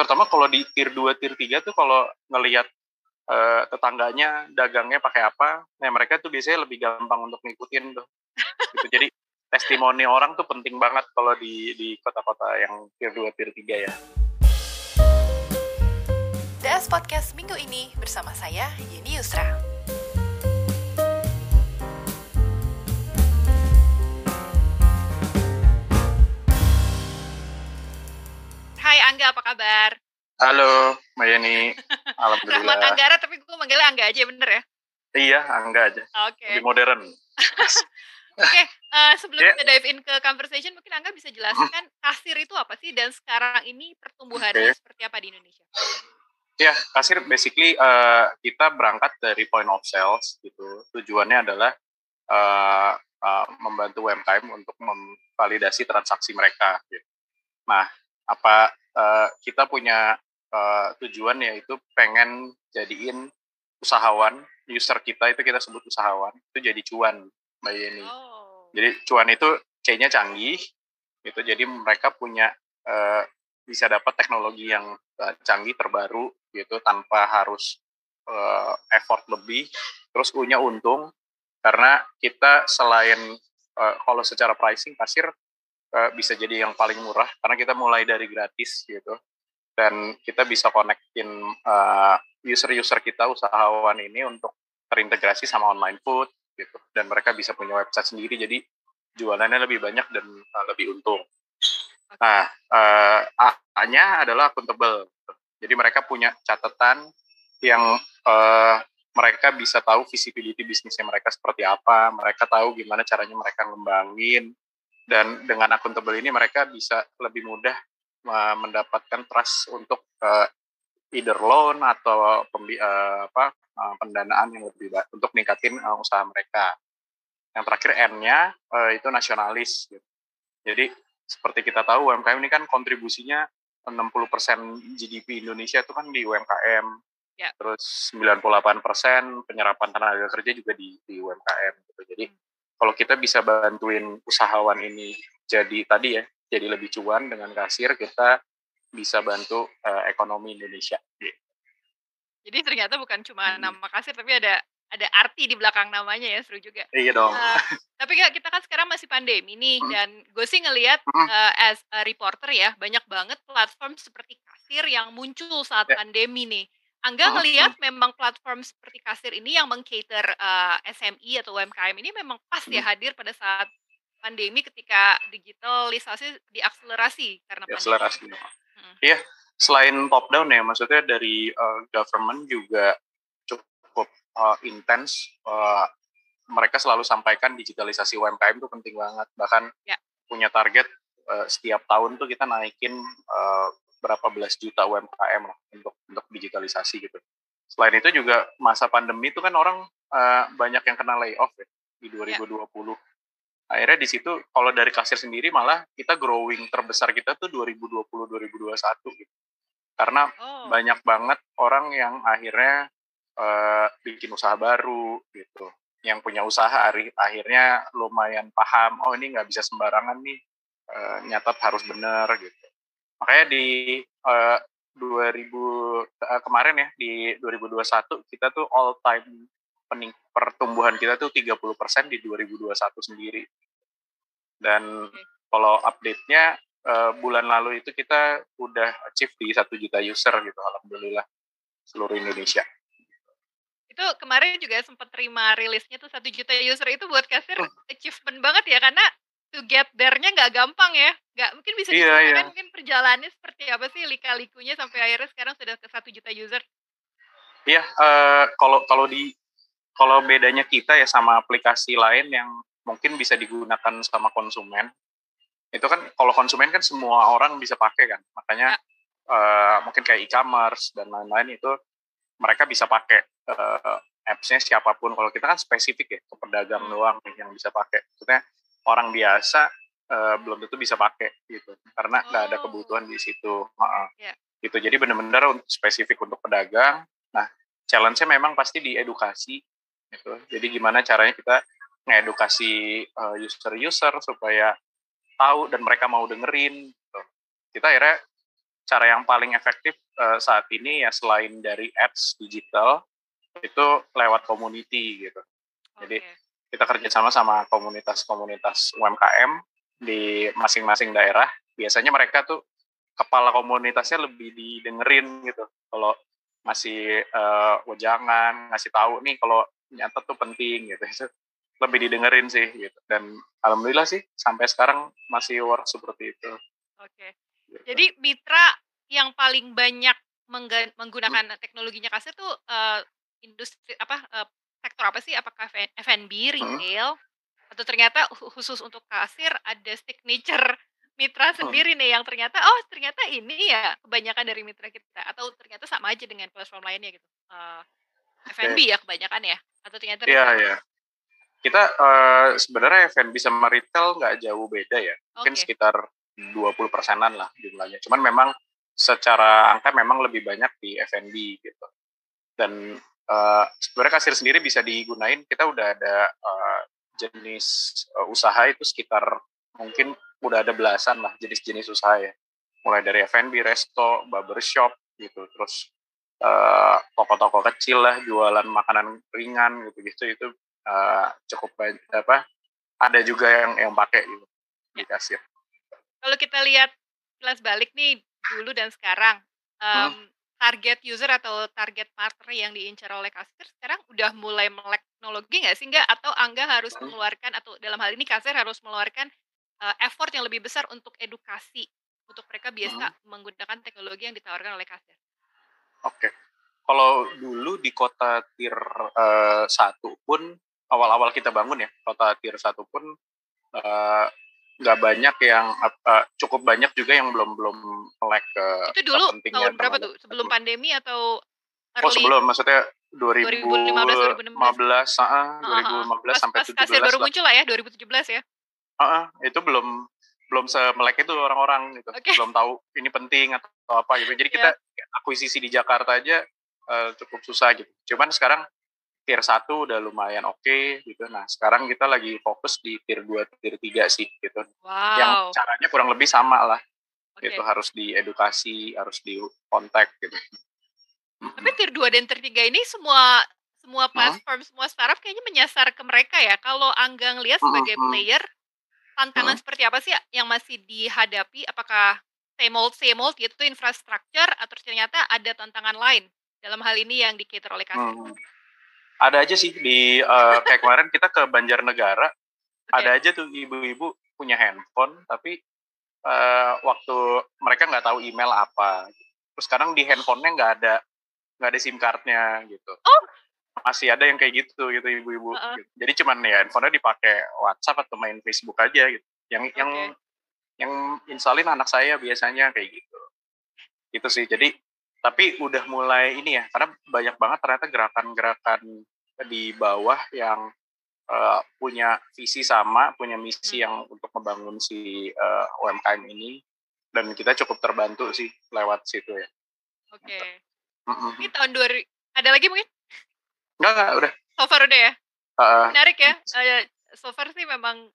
terutama kalau di tier 2, tier 3 tuh kalau ngelihat uh, tetangganya dagangnya pakai apa, nah mereka tuh biasanya lebih gampang untuk ngikutin tuh. gitu. Jadi testimoni orang tuh penting banget kalau di di kota-kota yang tier 2, tier 3 ya. DS Podcast minggu ini bersama saya Yeni Yusra. Angga, apa kabar? Halo, Mbak Yeni. Alhamdulillah. Rahmat Anggara, tapi gue manggilnya Angga aja, bener ya? Iya, Angga aja. Oke. Okay. Lebih modern. Oke, okay, uh, eh, sebelum yeah. kita dive in ke conversation, mungkin Angga bisa jelaskan kasir itu apa sih dan sekarang ini pertumbuhannya okay. seperti apa di Indonesia? Ya, kasir basically uh, kita berangkat dari point of sales gitu. Tujuannya adalah uh, uh, membantu UMKM untuk memvalidasi transaksi mereka. Gitu. Nah, apa uh, kita punya uh, tujuan yaitu pengen jadiin usahawan user kita itu kita sebut usahawan itu jadi cuan mbak Yeni. Oh. Jadi cuan itu C-nya canggih gitu. Jadi mereka punya uh, bisa dapat teknologi yang uh, canggih terbaru gitu tanpa harus uh, effort lebih. Terus punya untung karena kita selain uh, kalau secara pricing pasir uh, bisa jadi yang paling murah karena kita mulai dari gratis gitu dan kita bisa connectin uh, user-user kita usahawan ini untuk terintegrasi sama online food gitu dan mereka bisa punya website sendiri jadi jualannya lebih banyak dan uh, lebih untung. Nah, uh, A-nya adalah accountable. Jadi mereka punya catatan yang uh, mereka bisa tahu visibility bisnisnya mereka seperti apa, mereka tahu gimana caranya mereka ngembangin, dan dengan accountable ini mereka bisa lebih mudah uh, mendapatkan trust untuk uh, either loan atau pembi uh, apa uh, pendanaan yang lebih baik untuk meningkatin uh, usaha mereka. Yang terakhir N-nya uh, itu nasionalis. Gitu. Jadi seperti kita tahu UMKM ini kan kontribusinya 60% GDP Indonesia itu kan di UMKM. Ya. Terus 98% penyerapan tenaga kerja juga di, di UMKM. Gitu. Jadi hmm kalau kita bisa bantuin usahawan ini jadi tadi ya jadi lebih cuan dengan kasir kita bisa bantu uh, ekonomi Indonesia. Jadi ternyata bukan cuma hmm. nama kasir tapi ada ada arti di belakang namanya ya seru juga. Iya dong. Uh, tapi kita kan sekarang masih pandemi nih hmm. dan gue sih ngelihat hmm. uh, as a reporter ya banyak banget platform seperti kasir yang muncul saat yeah. pandemi nih. Angga ngelihat memang platform seperti kasir ini yang mengcater uh, eh, SMI atau UMKM ini memang pas ya hadir pada saat pandemi ketika digitalisasi diakselerasi karena diakselerasi. pandemi. Hmm. Iya, selain top down ya, maksudnya dari uh, government juga cukup uh, intens. Uh, mereka selalu sampaikan digitalisasi UMKM itu penting banget. Bahkan ya. punya target uh, setiap tahun tuh kita naikin uh, berapa belas juta UMKM lah untuk untuk digitalisasi gitu. Selain itu juga masa pandemi itu kan orang uh, banyak yang kena layoff ya di 2020. Ya. Akhirnya di situ kalau dari kasir sendiri malah kita growing terbesar kita tuh 2020 2021 gitu. Karena oh. banyak banget orang yang akhirnya uh, bikin usaha baru gitu. Yang punya usaha akhirnya lumayan paham, oh ini nggak bisa sembarangan nih, uh, nyatat harus benar gitu makanya di uh, 2000 uh, kemarin ya di 2021 kita tuh all time pening pertumbuhan kita tuh 30% di 2021 sendiri. Dan kalau update-nya uh, bulan lalu itu kita udah achieve di satu juta user gitu alhamdulillah seluruh Indonesia. Itu kemarin juga sempat terima rilisnya tuh satu juta user itu buat kasir achievement banget ya karena to get there-nya nggak gampang ya. Nggak mungkin bisa iya, iya. mungkin perjalanannya seperti apa sih lika-likunya sampai akhirnya sekarang sudah ke satu juta user. Iya, uh, kalau kalau di kalau bedanya kita ya sama aplikasi lain yang mungkin bisa digunakan sama konsumen, itu kan kalau konsumen kan semua orang bisa pakai kan, makanya ya. uh, mungkin kayak e-commerce dan lain-lain itu mereka bisa pakai uh, apps-nya siapa pun. Kalau kita kan spesifik ya ke pedagang hmm. doang yang bisa pakai. Maksudnya orang biasa uh, belum tentu bisa pakai gitu karena nggak oh. ada kebutuhan di situ uh, yeah. gitu jadi benar-benar spesifik untuk pedagang nah challenge-nya memang pasti di edukasi gitu jadi gimana caranya kita ngedukasi uh, user-user supaya tahu dan mereka mau dengerin gitu. kita akhirnya cara yang paling efektif uh, saat ini ya selain dari ads digital itu lewat community gitu. Jadi kita kerjasama sama komunitas-komunitas UMKM di masing-masing daerah. Biasanya mereka tuh kepala komunitasnya lebih didengerin gitu. Kalau masih uh, wejangan, ngasih tahu nih kalau nyatet tuh penting gitu. Itu lebih didengerin sih gitu. Dan alhamdulillah sih sampai sekarang masih work seperti itu. Oke. Gitu. Jadi mitra yang paling banyak menggunakan hmm. teknologinya kasir tuh uh, industri apa uh, sektor apa sih? Apakah F&B, hmm. retail, hmm. Atau ternyata khusus untuk kasir ada signature mitra sendiri nih yang ternyata oh ternyata ini ya kebanyakan dari mitra kita atau ternyata sama aja dengan platform lainnya gitu. Uh, F&B ya kebanyakan ya atau ternyata Iya, iya. Kita uh, sebenarnya F&B sama retail nggak jauh beda ya. Mungkin okay. sekitar 20 persenan lah jumlahnya. Cuman memang secara angka memang lebih banyak di F&B gitu. Dan uh, sebenarnya kasir sendiri bisa digunain. Kita udah ada uh, jenis uh, usaha itu sekitar mungkin udah ada belasan lah jenis-jenis usaha ya. Mulai dari F&B, resto, barbershop gitu. Terus toko-toko uh, kecil lah jualan makanan ringan gitu-gitu itu uh, cukup banyak apa ada juga yang yang pakai gitu di kasir. Kalau kita lihat kelas balik nih dulu dan sekarang, um, hmm. Target user atau target partner yang diincar oleh kasir sekarang udah mulai melek teknologi nggak sih nggak? Atau Angga harus mengeluarkan atau dalam hal ini kasir harus mengeluarkan uh, effort yang lebih besar untuk edukasi untuk mereka biasa hmm. menggunakan teknologi yang ditawarkan oleh kasir? Oke, kalau dulu di kota tier uh, satu pun awal-awal kita bangun ya kota tier satu pun uh, nggak banyak yang uh, cukup banyak juga yang belum belum melek ke itu dulu tahun berapa tuh? sebelum pandemi atau early? oh sebelum maksudnya 2015 2015 2015 uh, 2015 pas, sampai pas 17 baru muncul lah ya 2017 ya? Uh, uh, itu belum belum semelek itu orang-orang gitu. Okay. belum tahu ini penting atau apa gitu. Jadi kita yeah. akuisisi di Jakarta aja uh, cukup susah gitu. Cuman sekarang tier 1 udah lumayan oke okay, gitu. Nah, sekarang kita lagi fokus di tier 2, tier 3 sih gitu. Wow. Yang caranya kurang lebih sama lah. Okay. Gitu harus diedukasi, harus di kontak gitu. Tapi tier 2 dan tier 3 ini semua semua platform, hmm? semua startup kayaknya menyasar ke mereka ya. Kalau Angga ngelihat sebagai hmm. player, tantangan hmm. seperti apa sih yang masih dihadapi? Apakah same old, same old gitu infrastruktur atau ternyata ada tantangan lain dalam hal ini yang dikater oleh kasir? Hmm ada aja sih di uh, kayak kemarin kita ke Banjarnegara okay. ada aja tuh ibu-ibu punya handphone tapi uh, waktu mereka nggak tahu email apa terus sekarang di handphonenya nggak ada nggak ada sim cardnya gitu oh. masih ada yang kayak gitu gitu ibu-ibu uh -uh. gitu. jadi cuman ya handphonenya dipakai WhatsApp atau main Facebook aja gitu yang okay. yang yang installin anak saya biasanya kayak gitu gitu sih jadi tapi udah mulai ini ya karena banyak banget ternyata gerakan-gerakan di bawah yang uh, punya visi sama punya misi hmm. yang untuk membangun si uh, eh, UMKM ini. Dan kita cukup terbantu sih lewat situ ya. Oke. Okay. mm ini tahun dua ada lagi mungkin? Enggak enggak udah. So far udah ya? Uh, menarik ya uh, so far sih memang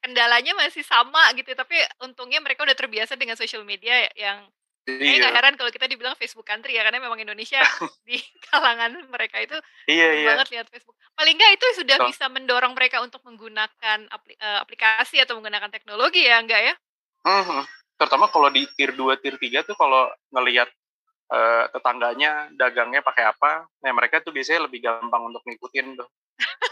kendalanya masih sama gitu tapi untungnya mereka udah terbiasa dengan social media yang Kayaknya iya. heran kalau kita dibilang Facebook country ya karena memang Indonesia di kalangan mereka itu iya, iya. banget lihat Facebook. Paling nggak itu sudah so. bisa mendorong mereka untuk menggunakan apli uh, aplikasi atau menggunakan teknologi ya enggak ya? Uh -huh. Terutama kalau di tier 2, tier 3 tuh kalau ngelihat uh, tetangganya dagangnya pakai apa, nah mereka tuh biasanya lebih gampang untuk ngikutin tuh.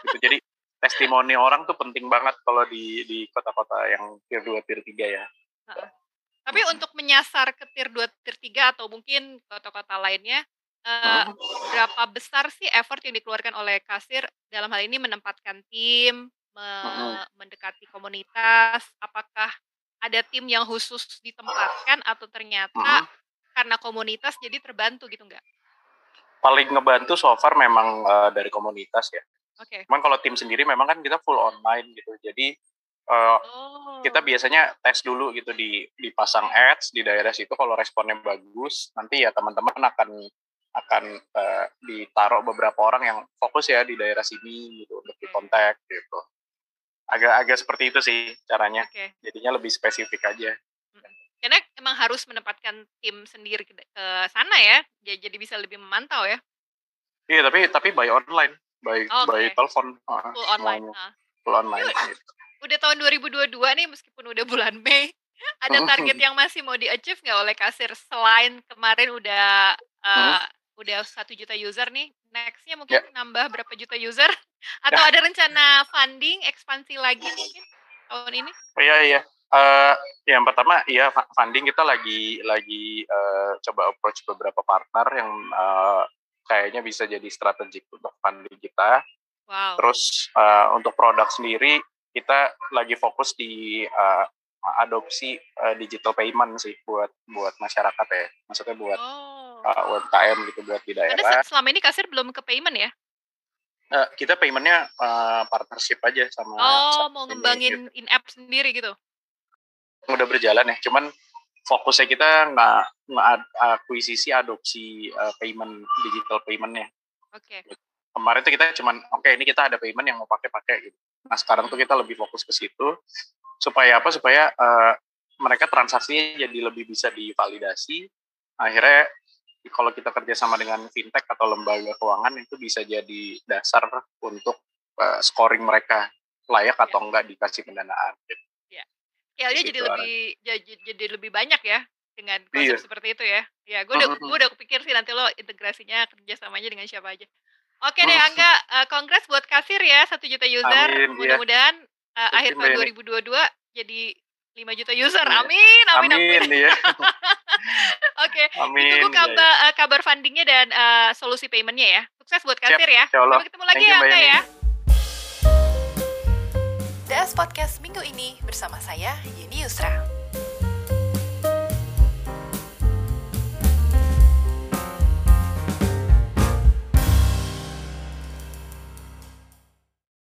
gitu. Jadi testimoni orang tuh penting banget kalau di di kota-kota yang tier 2, tier 3 ya. Uh -huh. Tapi untuk menyasar ke tier 2, tier 3 atau mungkin kota-kota lainnya, uh, berapa besar sih effort yang dikeluarkan oleh kasir dalam hal ini menempatkan tim, me mendekati komunitas, apakah ada tim yang khusus ditempatkan atau ternyata karena komunitas jadi terbantu gitu nggak? Paling ngebantu so far memang uh, dari komunitas ya. Oke. Okay. Cuman kalau tim sendiri memang kan kita full online gitu. Jadi uh, oh. kita biasanya tes dulu gitu di dipasang ads di daerah situ kalau responnya bagus nanti ya teman-teman akan akan uh, ditaruh beberapa orang yang fokus ya di daerah sini gitu untuk di kontak gitu agak-agak seperti itu sih caranya okay. jadinya lebih spesifik aja Karena emang harus menempatkan tim sendiri ke, sana ya, jadi bisa lebih memantau ya. Iya, tapi tapi by online, by oh, by telepon. Full online. Full online. Gitu. Udah tahun 2022 nih meskipun udah bulan Mei, ada target yang masih mau di-achieve nggak oleh kasir selain kemarin udah uh, hmm? udah satu juta user nih, nextnya mungkin yeah. nambah berapa juta user? Atau yeah. ada rencana funding ekspansi lagi mungkin tahun ini? Oh, iya iya. Uh, yang pertama ya funding kita lagi lagi uh, coba approach beberapa partner yang uh, kayaknya bisa jadi strategik untuk funding kita. Wow. Terus uh, untuk produk sendiri kita lagi fokus di uh, adopsi uh, digital payment sih buat buat masyarakat ya. Maksudnya buat oh. uh, UMKM gitu buat di daerah. Karena selama ini kasir belum ke payment ya? Uh, kita paymentnya uh, partnership aja sama. Oh, mau ngembangin gitu. in app sendiri gitu? udah berjalan ya cuman fokusnya kita nggak nggak akuisisi adopsi uh, payment digital paymentnya oke okay. kemarin tuh kita cuman oke okay, ini kita ada payment yang mau pakai pakai gitu nah sekarang tuh kita lebih fokus ke situ supaya apa supaya uh, mereka transaksinya jadi lebih bisa divalidasi akhirnya kalau kita kerjasama dengan fintech atau lembaga keuangan itu bisa jadi dasar untuk uh, scoring mereka layak atau iya. enggak dikasih pendanaan gitu. Scale-nya jadi lebih jadi, jadi lebih banyak ya dengan konsep iya. seperti itu ya. Ya, gue udah gue udah kepikir sih nanti lo integrasinya kerjasamanya dengan siapa aja. Oke deh Angga, uh, kongres buat kasir ya satu juta user. Iya. Mudah-mudahan uh, akhir tahun 2022 jadi 5 juta user. Iya. Amin, amin, amin. amin. Iya. Oke, okay. ditunggu iya, kabar uh, kabar fundingnya dan uh, solusi paymentnya ya. Sukses buat kasir Siap, ya. Sampai ketemu lagi ya Angga ya. DS Podcast minggu ini bersama saya Yeni Yusra.